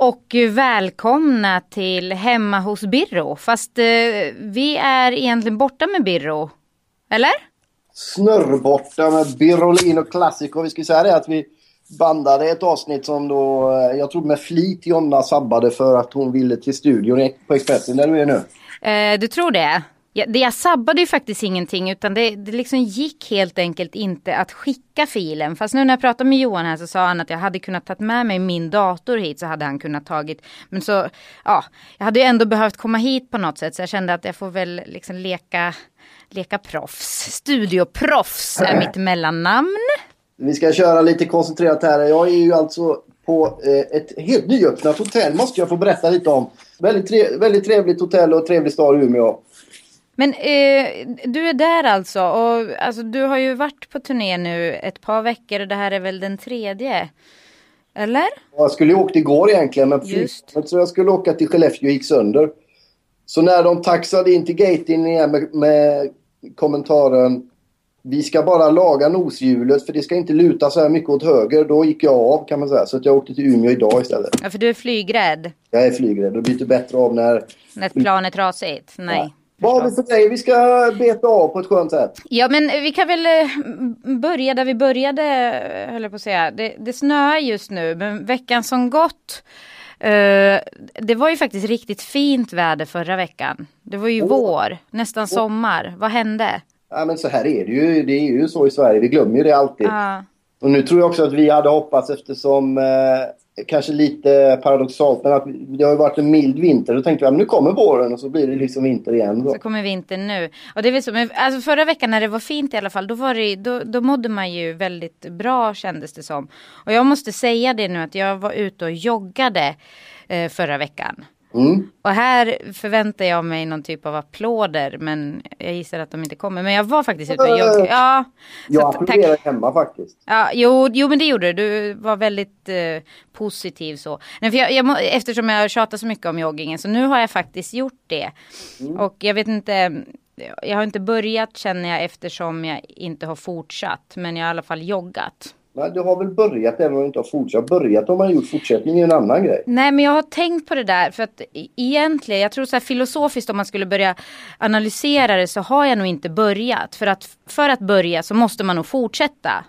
Och välkomna till Hemma hos Birro. Fast eh, vi är egentligen borta med Birro. Eller? Snurrborta med Birolin och Classico. Vi ska säga det att vi bandade ett avsnitt som då, eh, jag tror med flit Jonna sabbade för att hon ville till studion på Expressen där du är nu. Eh, du tror det? Ja, det jag sabbade ju faktiskt ingenting utan det, det liksom gick helt enkelt inte att skicka filen. Fast nu när jag pratade med Johan här så sa han att jag hade kunnat ta med mig min dator hit så hade han kunnat tagit. Men så, ja, jag hade ju ändå behövt komma hit på något sätt så jag kände att jag får väl liksom leka, leka proffs. Studioproffs är mitt mellannamn. Vi ska köra lite koncentrerat här. Jag är ju alltså på eh, ett helt nyöppnat hotell måste jag få berätta lite om. Väldigt, tre väldigt trevligt hotell och trevlig stad i Umeå. Men eh, du är där alltså och alltså, du har ju varit på turné nu ett par veckor och det här är väl den tredje? Eller? Jag skulle ju åkt igår egentligen men flygplanet så jag skulle åka till Skellefteå gick sönder. Så när de taxade in till gaten igen med, med kommentaren vi ska bara laga noshjulet för det ska inte luta så här mycket åt höger. Då gick jag av kan man säga. Så att jag åkte till Umeå idag istället. Ja, för du är flygrädd. Jag är flygrädd och byter bättre av när... När ett plan är trasigt? Nej. Vad har vi för dig? Vi ska beta av på ett skönt sätt. Ja, men vi kan väl eh, börja där vi började, höll jag på att säga. Det, det snöar just nu, men veckan som gått Uh, det var ju faktiskt riktigt fint väder förra veckan. Det var ju oh. vår, nästan sommar. Vad hände? Ja, men så här är det ju. Det är ju så i Sverige. Vi glömmer ju det alltid. Uh. Och nu tror jag också att vi hade hoppats eftersom eh, kanske lite paradoxalt, men att det har varit en mild vinter. Då tänkte jag att nu kommer våren och så blir det liksom vinter igen. Då. Så kommer vintern nu. Och det är så, men alltså förra veckan när det var fint i alla fall, då, var det, då, då mådde man ju väldigt bra kändes det som. Och jag måste säga det nu att jag var ute och joggade eh, förra veckan. Mm. Och här förväntar jag mig någon typ av applåder men jag gissar att de inte kommer. Men jag var faktiskt ute och joggade. Ja, jag applåderade hemma faktiskt. Ja, jo, jo men det gjorde du. Du var väldigt eh, positiv så. Nej, för jag, jag, eftersom jag tjatar så mycket om joggingen så nu har jag faktiskt gjort det. Mm. Och jag vet inte. Jag har inte börjat känner jag eftersom jag inte har fortsatt. Men jag har i alla fall joggat. Nej, du har väl börjat även om du inte har fortsatt. Börjat om man gjort fortsättning är en annan grej. Nej, men jag har tänkt på det där. För att e- egentligen, jag tror så här filosofiskt om man skulle börja analysera det så har jag nog inte börjat. För att, för att börja så måste man nog fortsätta.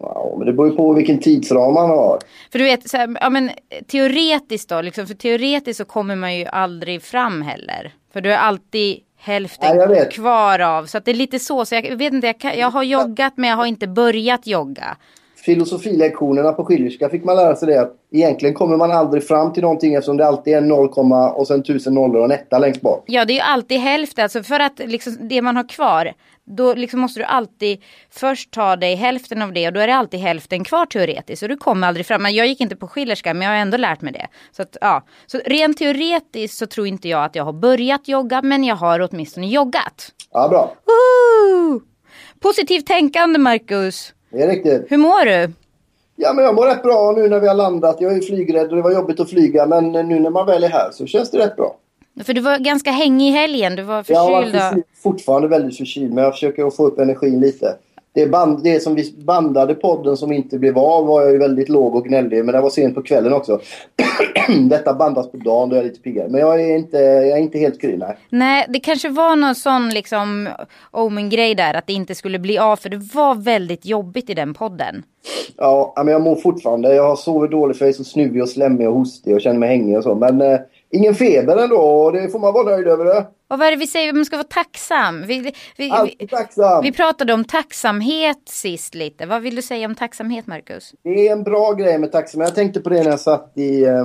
Wow, men det beror ju på vilken tidsram man har. För du vet, så här, ja, men, teoretiskt då, liksom, för teoretiskt så kommer man ju aldrig fram heller. För du är alltid hälften ja, kvar av. Så att det är lite så. så jag vet inte, jag, kan, jag har joggat men jag har inte börjat jogga filosofilektionerna på Schillerska fick man lära sig det att egentligen kommer man aldrig fram till någonting eftersom det alltid är 0, och sen tusen nollor och en etta längst bak. Ja, det är ju alltid hälften. Alltså för att liksom, det man har kvar, då liksom måste du alltid först ta dig hälften av det och då är det alltid hälften kvar teoretiskt. Så du kommer aldrig fram. Men jag gick inte på Schillerska men jag har ändå lärt mig det. Så, att, ja. så rent teoretiskt så tror inte jag att jag har börjat jogga men jag har åtminstone joggat. Ja, bra. Woohoo! Positivt tänkande Marcus. Det är riktigt. Hur mår du? Ja, men jag mår rätt bra nu när vi har landat. Jag är flygrädd och det var jobbigt att flyga. Men nu när man väl är här så känns det rätt bra. För du var ganska hängig i helgen. Du var förkyld. Jag var fortfarande väldigt förkyld. Men jag försöker få upp energin lite det, band, det som vi bandade podden som inte blev av var jag ju väldigt låg och gnällig. Men det var sent på kvällen också. Detta bandas på dagen då jag är lite piggare. Men jag är inte, jag är inte helt kry nej. Nej, det kanske var någon sån liksom omen-grej där. Att det inte skulle bli av. För det var väldigt jobbigt i den podden. Ja, men jag mår fortfarande. Jag har sovit dåligt för jag är så snuvig och slemmig och hostig och känner mig hängig och så. Men eh, ingen feber ändå det får man vara nöjd över det. Och vad är det vi säger? Man ska vara tacksam. Vi, vi, Alltid tacksam. Vi pratade om tacksamhet sist lite. Vad vill du säga om tacksamhet, Marcus? Det är en bra grej med tacksamhet. Jag tänkte på det när jag satt i, eh,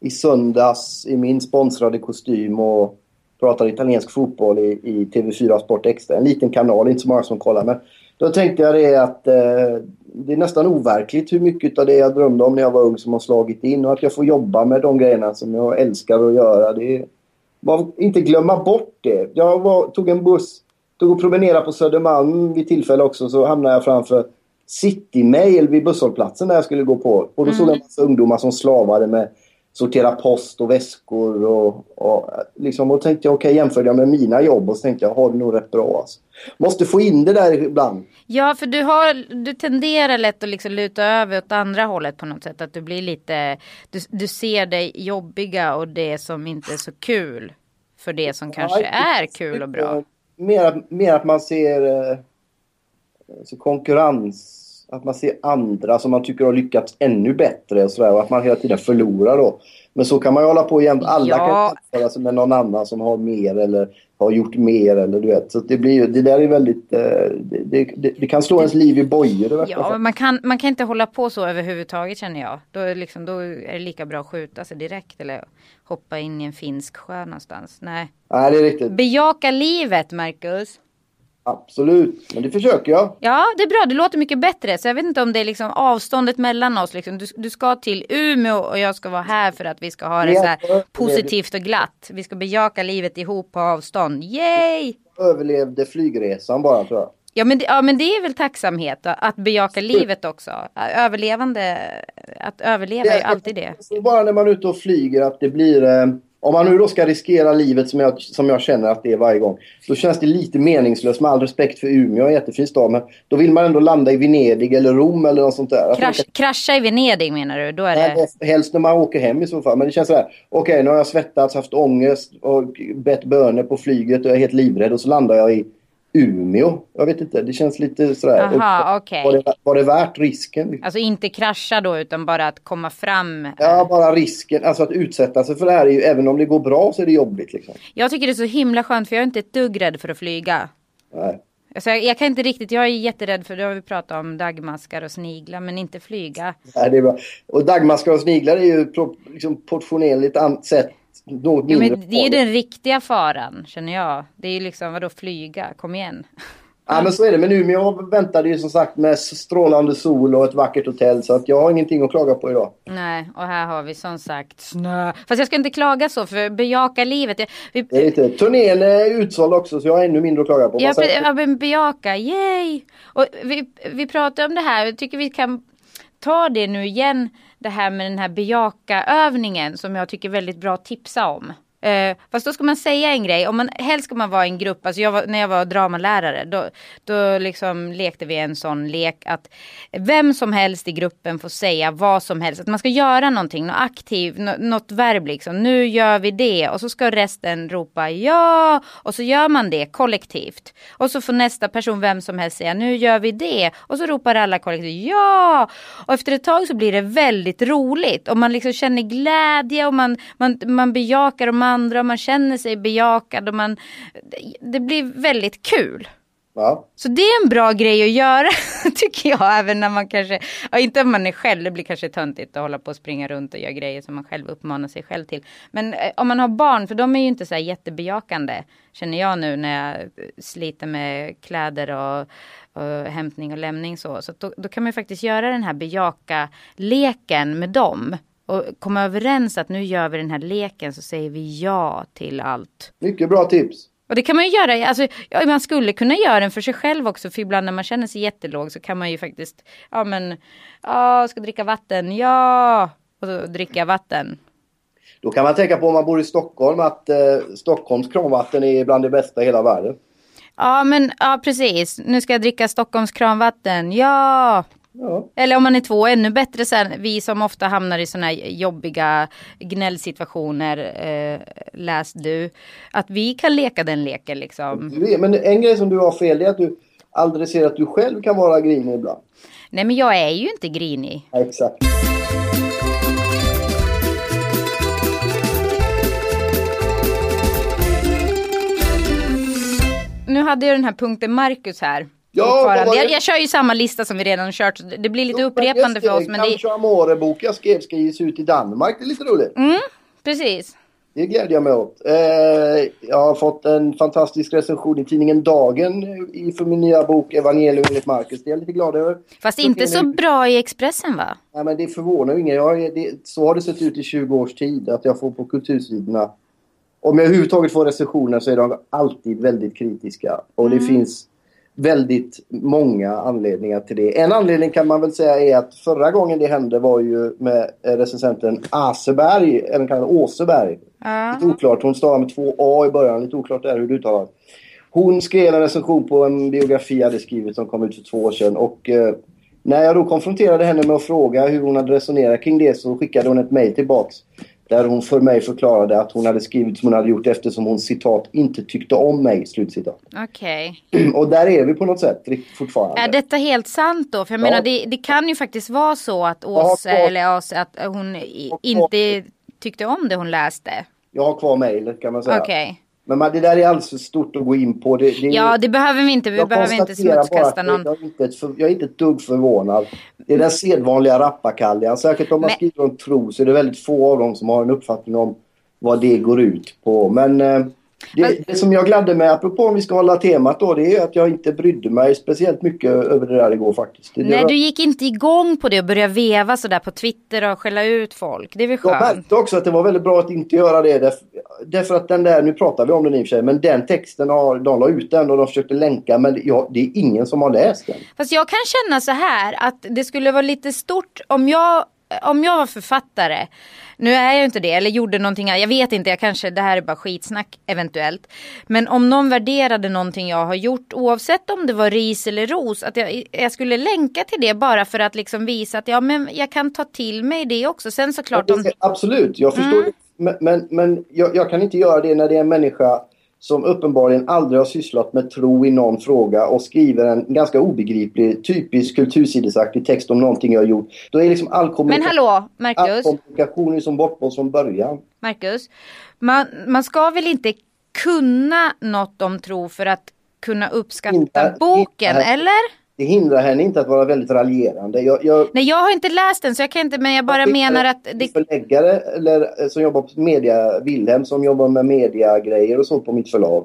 i söndags i min sponsrade kostym och pratade italiensk fotboll i, i TV4 Sport Extra. En liten kanal, inte så många som kollar. Men då tänkte jag det att eh, det är nästan overkligt hur mycket av det jag drömde om när jag var ung som har slagit in. Och att jag får jobba med de grejerna som jag älskar att göra. Det är, inte glömma bort det. Jag var, tog en buss, tog och promenerade på Södermalm vid tillfälle också. Så hamnade jag framför City Mail vid busshållplatsen där jag skulle gå på. Och då mm. såg jag en massa ungdomar som slavade med sortera post och väskor och, och liksom och tänkte jag okej okay, jämförde jag med mina jobb och så tänkte jag har det nog rätt bra alltså. Måste få in det där ibland. Ja för du har du tenderar lätt att liksom luta över åt andra hållet på något sätt att du blir lite du, du ser det jobbiga och det som inte är så kul för det som kanske ja, är kul och bra. Mer, mer att man ser eh, så konkurrens att man ser andra som man tycker har lyckats ännu bättre och, sådär, och att man hela tiden förlorar då. Men så kan man ju hålla på jämt. Alla ja. kan jämföra sig med någon annan som har mer eller har gjort mer eller du vet. Så det, blir, det där är väldigt... Eh, det, det, det kan slå ens liv i bojor. Ja, men man kan, man kan inte hålla på så överhuvudtaget känner jag. Då är, liksom, då är det lika bra att skjuta sig direkt eller hoppa in i en finsk sjö någonstans. Nej. Nej, det är riktigt. Bejaka livet, Marcus. Absolut, men det försöker jag. Ja, det är bra. Det låter mycket bättre. Så jag vet inte om det är liksom avståndet mellan oss. Liksom. Du, du ska till Umeå och jag ska vara här för att vi ska ha det så här positivt och glatt. Vi ska bejaka livet ihop på avstånd. Yay! Överlevde flygresan bara tror jag. Ja men, det, ja men det är väl tacksamhet då, att bejaka livet också. Överlevande, att överleva är ju alltid det. Bara när man är ute och flyger att det blir eh, om man nu då ska riskera livet som jag, som jag känner att det är varje gång. Då känns det lite meningslöst med all respekt för Umeå, en jättefin stad. Men då vill man ändå landa i Venedig eller Rom eller något sånt där. Krasch, kan... Krascha i Venedig menar du? Då är det... Nej, helst när man åker hem i så fall. Men det känns så här. Okej, okay, nu har jag svettats, haft ångest och bett böner på flyget och jag är helt livrädd. Och så landar jag i Umeå. Jag vet inte, det känns lite sådär. Aha, okay. var, det, var det värt risken? Alltså inte krascha då utan bara att komma fram? Ja, bara risken. Alltså att utsätta sig för det här är ju, även om det går bra så är det jobbigt liksom. Jag tycker det är så himla skönt för jag är inte ett dugg rädd för att flyga. Nej. Alltså jag, jag, kan inte riktigt, jag är jätterädd för det har vi pratat om dagmaskar och sniglar men inte flyga. Nej, det är bra. Och dagmaskar och sniglar är ju pro, liksom portionerligt sett något ja, men Det är ju den riktiga faran känner jag. Det är ju liksom vadå flyga, kom igen. Ja men så är det. Men Umeå väntade ju som sagt med strålande sol och ett vackert hotell så att jag har ingenting att klaga på idag. Nej och här har vi som sagt snö. Fast jag ska inte klaga så för bejaka livet. Vi... Det är inte. Turnén är utsåld också så jag har ännu mindre att klaga på. Ja, ja men bejaka, yay! Och vi, vi pratar om det här, jag tycker vi kan ta det nu igen det här med den här bejaka-övningen som jag tycker väldigt bra att tipsa om. Eh, fast då ska man säga en grej. Om man, helst ska man vara i en grupp. Alltså jag var, när jag var dramalärare. Då, då liksom lekte vi en sån lek. Att vem som helst i gruppen får säga vad som helst. Att man ska göra någonting. Något aktivt. Något, något verb liksom. Nu gör vi det. Och så ska resten ropa ja. Och så gör man det kollektivt. Och så får nästa person, vem som helst, säga nu gör vi det. Och så ropar alla kollektivt ja. Och efter ett tag så blir det väldigt roligt. Och man liksom känner glädje. Och man, man, man bejakar. Och man andra och man känner sig bejakad och man... Det blir väldigt kul. Ja. Så det är en bra grej att göra tycker jag. Även när man kanske, ja, inte om man är själv, det blir kanske töntigt att hålla på och springa runt och göra grejer som man själv uppmanar sig själv till. Men eh, om man har barn, för de är ju inte så här jättebejakande. Känner jag nu när jag sliter med kläder och, och hämtning och lämning så. Så då, då kan man ju faktiskt göra den här bejaka-leken med dem och komma överens att nu gör vi den här leken så säger vi ja till allt. Mycket bra tips. Och det kan man ju göra, alltså, ja, man skulle kunna göra den för sig själv också för ibland när man känner sig jättelåg så kan man ju faktiskt, ja men, ja, ska dricka vatten, ja, och så dricka vatten. Då kan man tänka på om man bor i Stockholm att eh, Stockholms kranvatten är bland det bästa i hela världen. Ja men, ja precis, nu ska jag dricka Stockholms kranvatten, ja. Ja. Eller om man är två, ännu bättre sen, vi som ofta hamnar i sådana här jobbiga gnällsituationer, eh, läs du, att vi kan leka den leken liksom. Men en grej som du har fel är att du aldrig ser att du själv kan vara grinig ibland. Nej men jag är ju inte grinig. Ja, exakt. Nu hade jag den här punkten Marcus här Ja, jag, jag kör ju samma lista som vi redan kört. Det blir lite jo, upprepande för oss. Men det... Amore-bok jag skrev ska ges ut i Danmark. Det är lite roligt. Mm, precis. Det gläder jag mig åt. Eh, jag har fått en fantastisk recension i tidningen Dagen för min nya bok Evangelium enligt Marcus. Det är jag lite glad över. Fast inte så bra i Expressen va? Nej men det förvånar ju ingen. Jag, det, så har det sett ut i 20 års tid att jag får på kultursidorna. Om jag överhuvudtaget får recensioner så är de alltid väldigt kritiska. Och det mm. finns väldigt många anledningar till det. En anledning kan man väl säga är att förra gången det hände var ju med recensenten Aseberg, eller kallad Åseberg. Uh. Lite oklart, hon stavar med två A i början, lite oklart där hur det uttalas. Hon skrev en recension på en biografi jag hade skrivit som kom ut för två år sedan och eh, när jag då konfronterade henne med att fråga hur hon hade resonerat kring det så skickade hon ett mejl tillbaks där hon för mig förklarade att hon hade skrivit som hon hade gjort eftersom hon citat inte tyckte om mig. Slutcitat. Okej. Okay. Och där är vi på något sätt fortfarande. Är detta helt sant då? För jag ja. menar det, det, kan ju faktiskt vara så att Åse eller Åse att hon inte tyckte om det hon läste. Jag har kvar mejlet kan man säga. Okay. Men det där är alldeles för stort att gå in på. Det, det ja, det behöver vi inte. Vi behöver inte smutskasta någon. Jag är, inte för, jag är inte ett dugg förvånad. Det är den sedvanliga rappakaljan. Särskilt om man Men... skriver om tro så är det väldigt få av dem som har en uppfattning om vad det går ut på. Men eh, det, det, som jag gladde mig, apropå om vi ska hålla temat då, det är att jag inte brydde mig speciellt mycket över det där igår faktiskt. Det, Nej, var... du gick inte igång på det och började veva sådär på Twitter och skälla ut folk. Det är väl skönt? Jag märkte också att det var väldigt bra att inte göra det. Därför, därför att den där, nu pratar vi om den i och för sig, men den texten har, de la ut den och de försökte länka, men ja, det är ingen som har läst den. Fast jag kan känna så här att det skulle vara lite stort om jag om jag var författare, nu är jag inte det, eller gjorde någonting, jag vet inte, jag kanske, det här är bara skitsnack eventuellt. Men om någon värderade någonting jag har gjort, oavsett om det var ris eller ros, att jag, jag skulle länka till det bara för att liksom visa att ja, men jag kan ta till mig det också. Sen såklart om... Absolut, jag förstår. Mm. Men, men, men jag, jag, kan inte göra det när det är en människa som uppenbarligen aldrig har sysslat med tro i någon fråga och skriver en ganska obegriplig, typisk kultursidesaktig text om någonting jag har gjort. Då är liksom all kommunikation, Men hallå, Marcus. All kommunikation är som bortblåst från början. Marcus, man, man ska väl inte kunna något om tro för att kunna uppskatta inte, boken, inte, eller? Det hindrar henne inte att vara väldigt raljerande. Jag, jag, Nej, jag har inte läst den så jag kan inte, men jag bara jag menar att... Det... Förläggare eller, eh, som jobbar på media, Wilhelm som jobbar med mediagrejer och så på mitt förlag.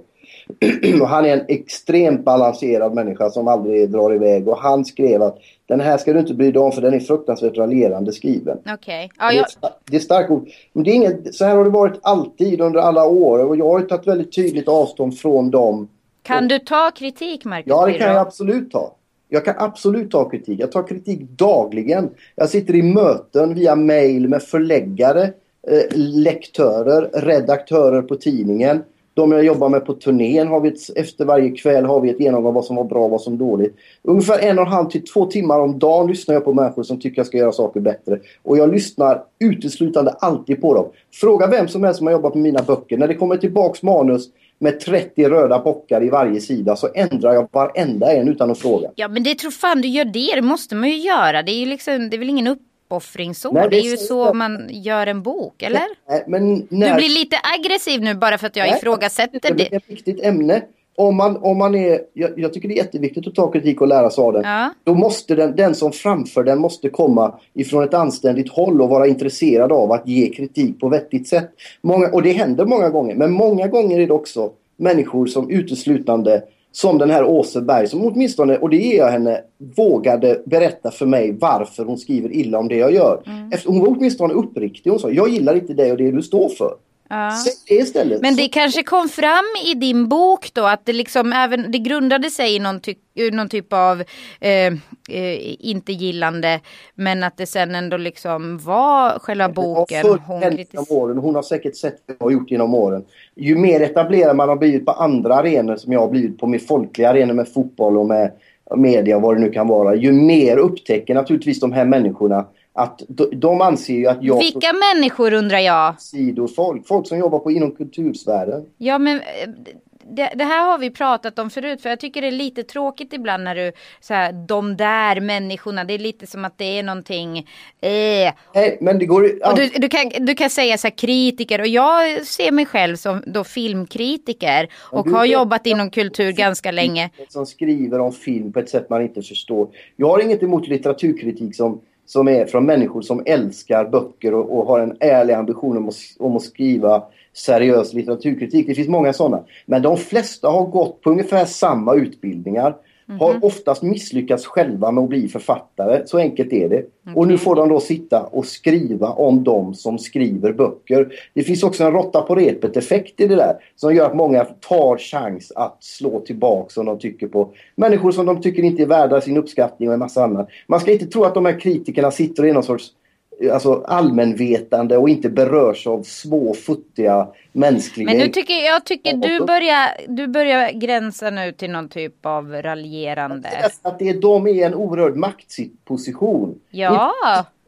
och han är en extremt balanserad människa som aldrig drar iväg och han skrev att den här ska du inte bry dig om för den är fruktansvärt raljerande skriven. Okej. Okay. Ja, det, är, det är starkt ord. Men det är inget, så här har det varit alltid under alla år och jag har tagit väldigt tydligt avstånd från dem. Kan du ta kritik Marcus? Ja det kan jag absolut ta. Jag kan absolut ta kritik. Jag tar kritik dagligen. Jag sitter i möten via mail med förläggare, eh, lektörer, redaktörer på tidningen. De jag jobbar med på turnén har vi ett, efter varje kväll har vi ett genomgång vad som var bra och vad som var dåligt. Ungefär en och en halv till två timmar om dagen lyssnar jag på människor som tycker jag ska göra saker bättre. Och jag lyssnar uteslutande alltid på dem. Fråga vem som helst som har jobbat med mina böcker. När det kommer tillbaks manus med 30 röda bockar i varje sida så ändrar jag varenda en utan att fråga. Ja men det tror fan du gör det, det måste man ju göra. Det är ju liksom, det är väl ingen uppoffring så. Nej, det, är ju så det. man gör en bok, eller? Nej, men när... Du blir lite aggressiv nu bara för att jag Nej, ifrågasätter det. Det är ett viktigt ämne. Om man, om man är, jag, jag, tycker det är jätteviktigt att ta kritik och lära sig av den. Ja. Då måste den, den som framför den måste komma ifrån ett anständigt håll och vara intresserad av att ge kritik på vettigt sätt. Många, och det händer många gånger, men många gånger är det också människor som uteslutande som den här Åseberg som åtminstone, och det ger jag henne, vågade berätta för mig varför hon skriver illa om det jag gör. Mm. Efter, hon var åtminstone uppriktig. Hon sa, jag gillar inte dig och det du står för. Ja. det istället. Men det kanske kom fram i din bok då att det liksom även det grundade sig i någon, ty någon typ av eh, eh, inte gillande men att det sen ändå liksom var själva boken. Hon, åren. hon har säkert sett vad jag har gjort genom åren. Ju mer etablerad man har blivit på andra arenor som jag har blivit på med folkliga arenor med fotboll och med media och vad det nu kan vara. Ju mer upptäcker naturligtvis de här människorna att de, anser ju att jag... Vilka människor undrar jag? Sidofolk, folk som jobbar på inom kultursfären. Ja men... Eh, det, det, här har vi pratat om förut för jag tycker det är lite tråkigt ibland när du så här, de där människorna, det är lite som att det är någonting. Eh. Nej, men det går och du, du, kan, du kan säga så här kritiker och jag ser mig själv som då filmkritiker och har jobbat inom kultur ganska länge. Som skriver om film på ett sätt man inte förstår. Jag har inget emot litteraturkritik som som är från människor som älskar böcker och, och har en ärlig ambition om att, om att skriva seriös litteraturkritik. Det finns många sådana. Men de flesta har gått på ungefär samma utbildningar. Mm. Har oftast misslyckats själva med att bli författare. Så enkelt är det. Okay. Och nu får de då sitta och skriva om de som skriver böcker. Det finns också en råtta på repet effekt i det där. Som gör att många tar chans att slå tillbaka som de tycker på människor som de tycker inte är värda sin uppskattning och en massa annat. Man ska inte tro att de här kritikerna sitter i någon sorts alltså allmänvetande och inte berörs av små futtiga mänskliga... Men nu tycker jag tycker du börjar, du börjar gränsa nu till någon typ av raljerande. Att det är, de är en oerhörd maktposition. Ja.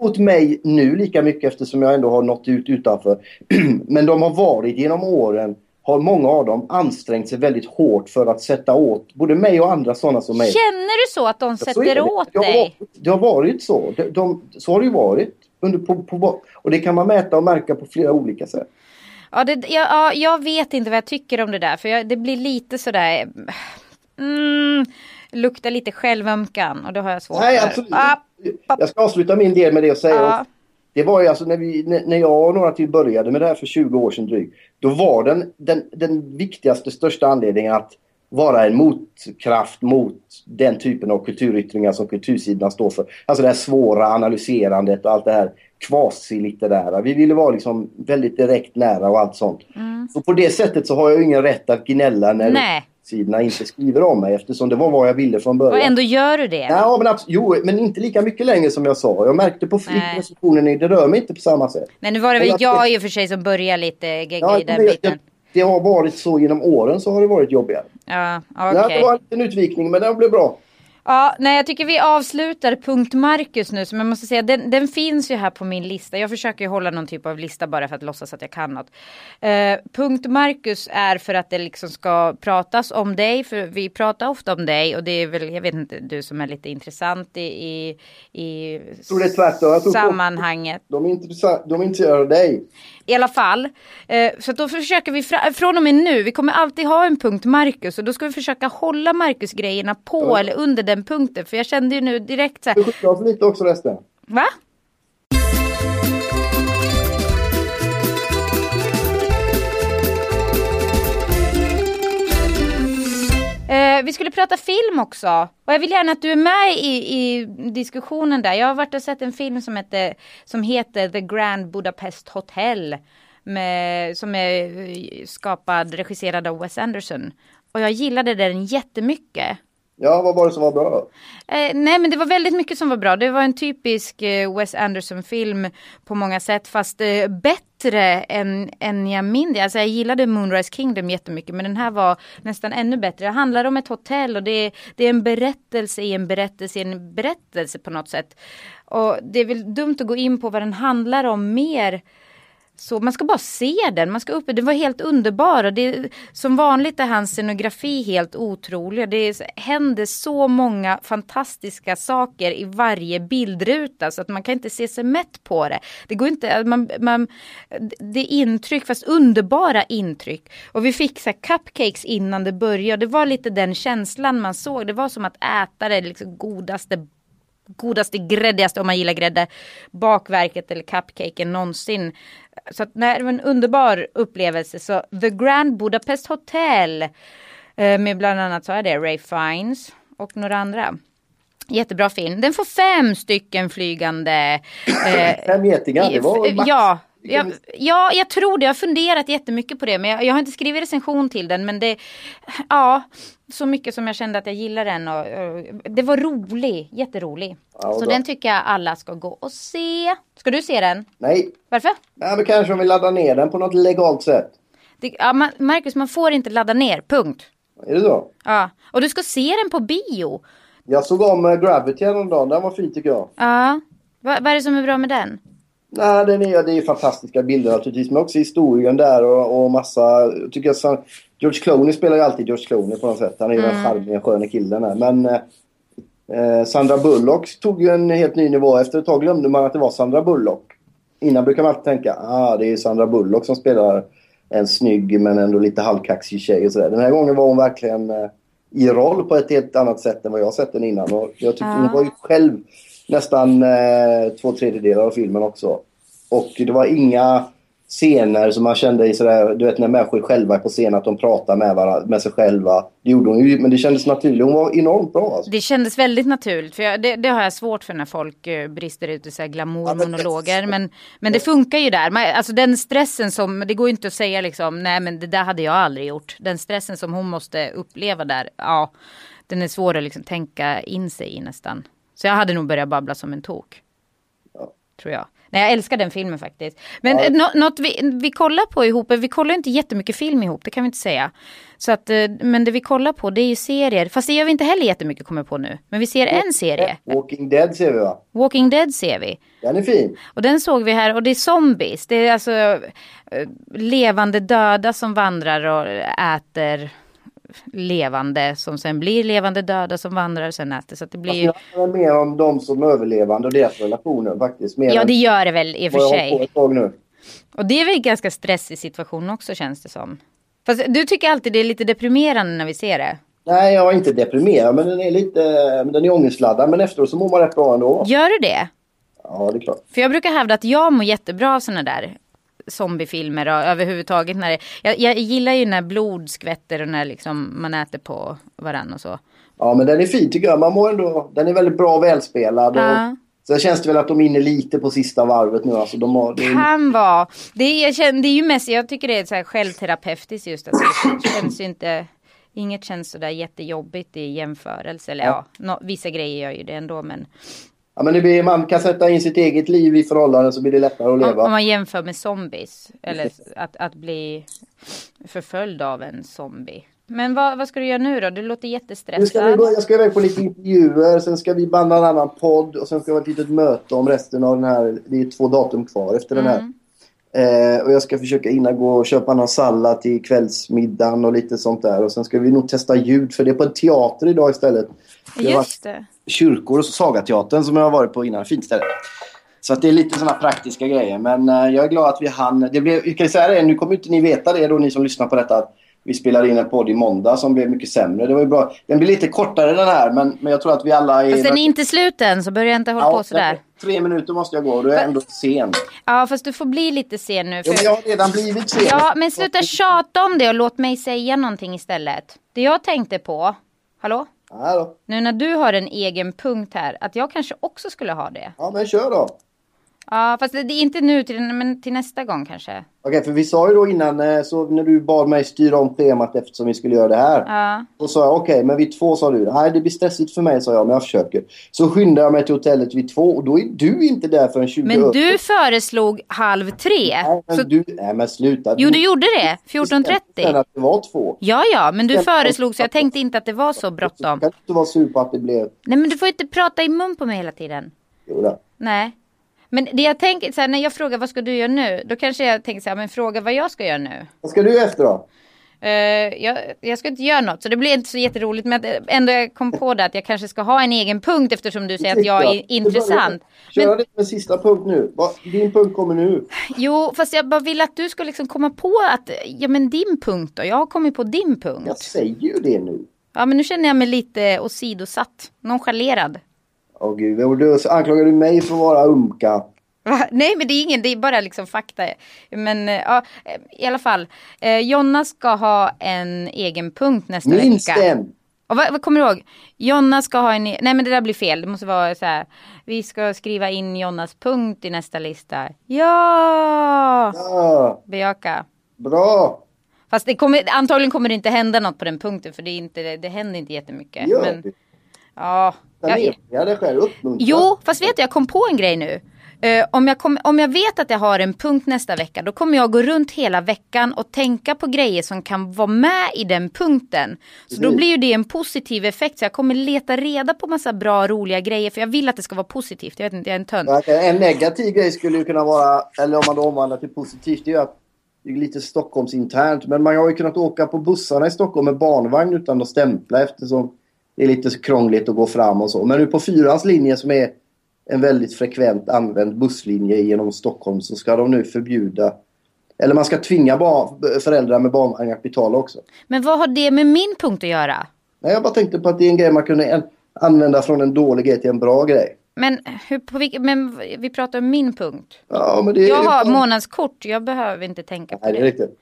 Mot mig nu lika mycket eftersom jag ändå har nått ut utanför. Men de har varit genom åren har många av dem ansträngt sig väldigt hårt för att sätta åt både mig och andra sådana som mig. Känner du så att de sätter åt dig? Det har varit så. De, de, så har det ju varit. Under, på, på, och det kan man mäta och märka på flera olika sätt. Ja, det, ja, jag vet inte vad jag tycker om det där. För jag, det blir lite sådär... Mm, luktar lite självömkan och det har jag svårt Nej, för. absolut. Ah, jag ska avsluta min del med det och säga ah. att det var ju alltså när, vi, när jag och några till började med det här för 20 år sedan drygt. Då var den, den, den viktigaste, största anledningen att vara en motkraft mot den typen av kulturyttringar som kultursidorna står för. Alltså det här svåra analyserandet och allt det här kvasi-litterära. Vi ville vara liksom väldigt direkt nära och allt sånt. Mm. Så på det sättet så har jag ingen rätt att gnälla när Nej. sidorna inte skriver om mig eftersom det var vad jag ville från början. Och ändå gör du det? Ja, men jo, men inte lika mycket längre som jag sa. Jag märkte på recensionen, det rör mig inte på samma sätt. Men nu var det väl jag, jag i och för sig som började lite ja, i den biten. det har varit så genom åren så har det varit jobbigare. Ja, okej. Okay. det var en utvikning men den blev bra. Ja, nej jag tycker vi avslutar punkt Marcus nu som jag måste säga den, den finns ju här på min lista. Jag försöker ju hålla någon typ av lista bara för att låtsas att jag kan något. Eh, punkt Marcus är för att det liksom ska pratas om dig för vi pratar ofta om dig och det är väl jag vet inte du som är lite intressant i, i, i sammanhanget. De är, intressant, de är intresserade av dig. I alla fall. Eh, så då försöker vi från och med nu. Vi kommer alltid ha en punkt Marcus och då ska vi försöka hålla Marcus grejerna på ja. eller under den punkten. För jag kände ju nu direkt så här. Oss lite också resten. Va? Eh, vi skulle prata film också. Och jag vill gärna att du är med i, i diskussionen där. Jag har varit och sett en film som heter, som heter The Grand Budapest Hotel. Med, som är skapad, regisserad av Wes Anderson. Och jag gillade den jättemycket. Ja, vad var det som var bra då? Eh, nej, men det var väldigt mycket som var bra. Det var en typisk eh, Wes Anderson-film på många sätt, fast eh, bättre än, än jag minns. Alltså, jag gillade Moonrise Kingdom jättemycket, men den här var nästan ännu bättre. Det handlar om ett hotell och det är, det är en berättelse i en berättelse i en berättelse på något sätt. Och det är väl dumt att gå in på vad den handlar om mer så man ska bara se den, man ska upp, den var helt underbar och det, som vanligt är hans scenografi helt otrolig. Det händer så många fantastiska saker i varje bildruta så att man kan inte se sig mätt på det. Det går inte, man, man, det är intryck, fast underbara intryck. Och vi fick så cupcakes innan det började, det var lite den känslan man såg. Det var som att äta det liksom godaste godaste, gräddigaste om man gillar grädde, bakverket eller cupcaken någonsin. Så att nej, det var en underbar upplevelse. Så The Grand Budapest Hotel eh, med bland annat så är det Ray Fiennes och några andra. Jättebra film. Den får fem stycken flygande. Eh, fem getingar, det var max. Ja, jag, ja, jag tror det. Jag har funderat jättemycket på det. Men jag, jag, har inte skrivit recension till den. Men det, ja, så mycket som jag kände att jag gillar den. Och, och det var rolig, jätterolig. Ja, så den tycker jag alla ska gå och se. Ska du se den? Nej. Varför? Ja, men kanske om vi laddar ner den på något legalt sätt. Det, ja, man, Marcus, man får inte ladda ner, punkt. Är det så? Ja, och du ska se den på bio. Jag såg om uh, Gravity häromdagen, den var fin tycker jag. Ja, Va, vad är det som är bra med den? Nej, den är, det är fantastiska bilder naturligtvis. Men också historien där och, och massa... Jag tycker att George Clooney spelar ju alltid George Clooney på något sätt. Han är ju mm. den charmiga sköna killen här. Men eh, Sandra Bullock tog ju en helt ny nivå. Efter ett tag glömde man att det var Sandra Bullock. Innan brukar man alltid tänka ah det är Sandra Bullock som spelar en snygg men ändå lite halvkaxig tjej och sådär. Den här gången var hon verkligen eh, i roll på ett helt annat sätt än vad jag sett den innan. Och jag tyckte ah. hon var ju själv nästan eh, två tredjedelar av filmen också. Och det var inga scener som man kände i sådär, du vet när människor själva är på scen att de pratar med, varandra, med sig själva. Det gjorde hon ju, men det kändes naturligt. Hon var enormt bra. Alltså. Det kändes väldigt naturligt. För jag, det, det, har jag svårt för när folk uh, brister ut i så glamourmonologer. Ja, men, men det funkar ju där. Man, alltså den stressen som, det går ju inte att säga liksom, nej men det där hade jag aldrig gjort. Den stressen som hon måste uppleva där, ja, den är svår att liksom tänka in sig i nästan. Så jag hade nog börjat babbla som en tok. Ja. Tror jag. Nej, jag älskar den filmen faktiskt. Men ja. något vi, vi kollar på ihop, vi kollar inte jättemycket film ihop, det kan vi inte säga. Så att, eh, men det vi kollar på det är ju serier, fast det gör vi inte heller jättemycket kommer på nu. Men vi ser en serie. Walking Dead ser vi va? Walking Dead ser vi. Den är fin. Och den såg vi här och det är zombies. Det är alltså eh, levande döda som vandrar och äter levande som sen blir levande döda som vandrar och sen äter. Så det blir ju... Jag mer om de som överlevande och deras relationer faktiskt. Mer ja det gör det väl i och för sig. Och det är väl en ganska stressig situation också känns det som. Fast du tycker alltid det är lite deprimerande när vi ser det. Nej, jag är inte deprimerad men den är lite den är ångestladdad. Men efteråt så mår man rätt bra ändå. Gör du det? Ja, det är klart. För jag brukar hävda att jag mår jättebra av sådana där zombiefilmer och överhuvudtaget när det, jag, jag gillar ju när blod skvätter och när liksom man äter på varann och så. Ja men den är fin tycker jag. Man mår ändå, den är väldigt bra och välspelad. Ja. Och, sen känns det väl att de är inne lite på sista varvet nu. Alltså, de har, det är... Kan vara. Det är, jag känner, det är ju mest, jag tycker det är så här självterapeutiskt just. Alltså, det känns ju inte, inget känns sådär jättejobbigt i jämförelse. Eller ja, ja no, vissa grejer gör ju det ändå men Ja, men det blir, man kan sätta in sitt eget liv i förhållanden så blir det lättare att leva. Om man jämför med zombies. Eller att, att bli förföljd av en zombie. Men vad, vad ska du göra nu då? Du låter jättestressad. ska vi gå, jag ska iväg på lite intervjuer, sen ska vi banda en annan podd och sen ska vi ha ett litet möte om resten av den här. Det är två datum kvar efter mm. den här. Mm. Eh, och jag ska försöka innan gå och köpa någon sallad till kvällsmiddagen och lite sånt där. Och sen ska vi nog testa ljud för det är på en teater idag istället. Just det. Kyrkor och Sagateatern som jag har varit på innan. Fint ställe. Så att det är lite sådana praktiska grejer. Men eh, jag är glad att vi hann. Det blev, jag kan säga det, nu kommer inte ni veta det då ni som lyssnar på detta vi spelade in en podd i måndag som blev mycket sämre. Det var ju bra. Den blir lite kortare den här men, men jag tror att vi alla är... Fast den är inte slut än så börja inte hålla ja, på sådär. Tre minuter måste jag gå och du är ändå sen. Ja fast du får bli lite sen nu. För... Ja, men jag har redan blivit sen. Ja men sluta tjata om det och låt mig säga någonting istället. Det jag tänkte på. Hallå? Nu när du har en egen punkt här. Att jag kanske också skulle ha det. Ja men kör då. Ja, fast det är inte nu, till, men till nästa gång kanske. Okej, okay, för vi sa ju då innan, eh, så när du bad mig styra om schemat eftersom vi skulle göra det här. Ja. Då sa jag okej, okay, men vid två sa du. Nej, det blir stressigt för mig, sa jag, men jag försöker. Så skyndade jag mig till hotellet vid två och då är du inte där förrän 20 Men du föreslog halv tre. Nej, men, så... du, nej, men sluta. Jo, du gjorde det. 14.30. att det var två. Ja, ja, men du föreslog så jag tänkte inte att det var så bråttom. Kan du inte vara sur på att det blev... Nej, men du får inte prata i mun på mig hela tiden. Jo, då. Nej. Men det jag tänker, så här, när jag frågar vad ska du göra nu? Då kanske jag tänker så här, men fråga vad jag ska göra nu. Vad ska du göra efter då? Uh, jag, jag, ska inte göra något, så det blir inte så jätteroligt. Men ändå jag kom på det att jag kanske ska ha en egen punkt eftersom du säger att jag är intressant. Kör men, det med sista punkt nu. Din punkt kommer nu. Jo, fast jag bara vill att du ska liksom komma på att, ja men din punkt då. Jag har kommit på din punkt. Jag säger ju det nu. Ja, men nu känner jag mig lite åsidosatt. Nonchalerad. Åh gud, då anklagar du mig för att vara umka. Va? Nej men det är ingen, det är bara liksom fakta. Men eh, ja, i alla fall. Eh, Jonna ska ha en egen punkt nästa Minst vecka. Minst en! Och vad, vad, kommer du ihåg? Jonna ska ha en, nej men det där blir fel. Det måste vara så här. Vi ska skriva in Jonnas punkt i nästa lista. Ja! ja. Bejaka. Bra! Fast det kommer, antagligen kommer det inte hända något på den punkten för det, är inte, det händer inte jättemycket. Gör men, Ja. Jag, jag, själv, jo, fast vet du, jag kom på en grej nu. Uh, om, jag kom, om jag vet att jag har en punkt nästa vecka då kommer jag gå runt hela veckan och tänka på grejer som kan vara med i den punkten. Så mm. då blir ju det en positiv effekt. Så jag kommer leta reda på massa bra roliga grejer för jag vill att det ska vara positivt. Jag vet inte, jag är en tönt. En negativ grej skulle ju kunna vara, eller om man då omvandlar till positivt, det är ju att det är lite Stockholmsinternt. Men man har ju kunnat åka på bussarna i Stockholm med barnvagn utan att stämpla eftersom det är lite krångligt att gå fram och så. Men nu på fyrans linje som är en väldigt frekvent använd busslinje genom Stockholm så ska de nu förbjuda eller man ska tvinga föräldrar med barnvagn att betala också. Men vad har det med min punkt att göra? Nej, jag bara tänkte på att det är en grej man kunde använda från en dålig grej till en bra grej. Men, hur, vilka, men vi pratar om min punkt. Ja, men det jag har månadskort, jag behöver inte tänka på Nej, det. Är riktigt.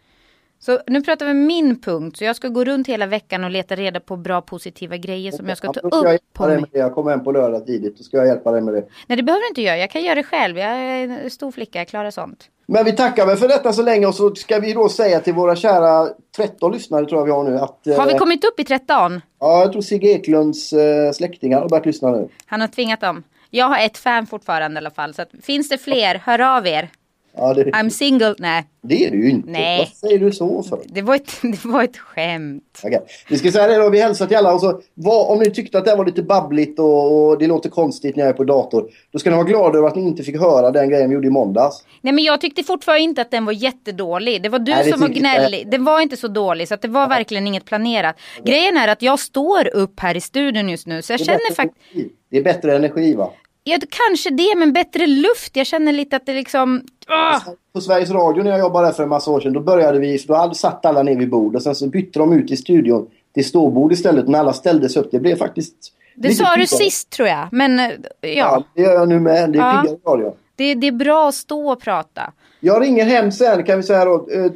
Så nu pratar vi om min punkt. Så jag ska gå runt hela veckan och leta reda på bra positiva grejer som jag ska ta upp jag på mig. Jag kommer hem på lördag tidigt. Då ska jag hjälpa dig med det. Nej det behöver du inte göra. Jag kan göra det själv. Jag är en stor flicka. Jag klarar sånt. Men vi tackar väl för detta så länge och så ska vi då säga till våra kära 13 lyssnare tror jag vi har nu att... Har vi eh, kommit upp i 13? Ja, jag tror Sigge Eklunds eh, släktingar har börjat lyssna nu. Han har tvingat dem. Jag har ett fan fortfarande i alla fall. Så att, finns det fler, hör av er. Ja, det... I'm single. Nej. Det är du ju inte. Nej. Vad säger du så för? Det var ett, det var ett skämt. Okay. Vi ska säga det då, vi hälsar till alla. Och så, vad, om ni tyckte att det var lite babbligt och, och, det låter konstigt när jag är på dator. Då ska ni vara glada över att ni inte fick höra den grejen vi gjorde i måndags. Nej men jag tyckte fortfarande inte att den var jättedålig. Det var du Nej, som var gnällig. Den var inte så dålig så att det var ja. verkligen inget planerat. Grejen är att jag står upp här i studion just nu så jag känner faktiskt... Det är bättre energi va? Ja, kanske det, men bättre luft. Jag känner lite att det liksom... Ah! På Sveriges Radio när jag jobbade där för en massa år sedan, då började vi, då hade satt alla ner vid bordet och sen så bytte de ut i studion till ståbord istället när alla ställdes upp. Det blev faktiskt... Det sa du sist tror jag, men ja. Ja, det gör jag nu med. Det är ja. piggare radio. Det, det är bra att stå och prata. Jag ringer hem sen kan vi säga då, äh,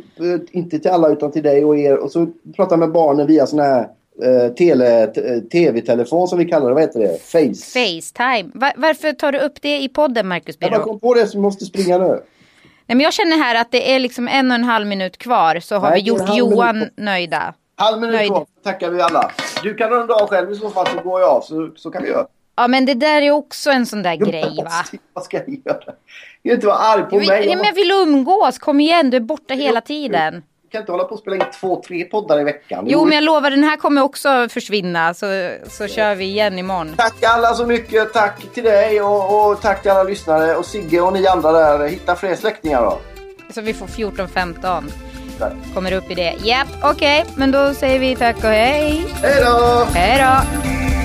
inte till alla utan till dig och er och så pratar med barnen via sådana här eh, tele, tv-telefon som vi kallar det. Vad heter det? Face. Facetime. Var, varför tar du upp det i podden Marcus Birro? Jag kom på det så vi måste springa nu. Nej, men jag känner här att det är liksom en och en halv minut kvar så har Nej, vi gjort Johan minut. nöjda. Halv minut Nöjd. kvar tackar vi alla. Du kan runda av själv i så fall så går jag av så, så kan vi göra. Ja men det där är också en sån där grej va. Vad ska jag göra? Vill inte vara arg på jag vill, mig. Jag, men jag vill umgås, kom igen du är borta hela tiden kan inte hålla på och spela in två, tre poddar i veckan. Jo, men jag lovar, den här kommer också försvinna. Så, så kör vi igen imorgon. Tack alla så mycket. Tack till dig och, och tack till alla lyssnare. Och Sigge och ni andra där. Hitta fler släktingar då. Så vi får 14-15. Kommer upp i det. Japp, okej. Okay. Men då säger vi tack och hej. Hej då! Hej då!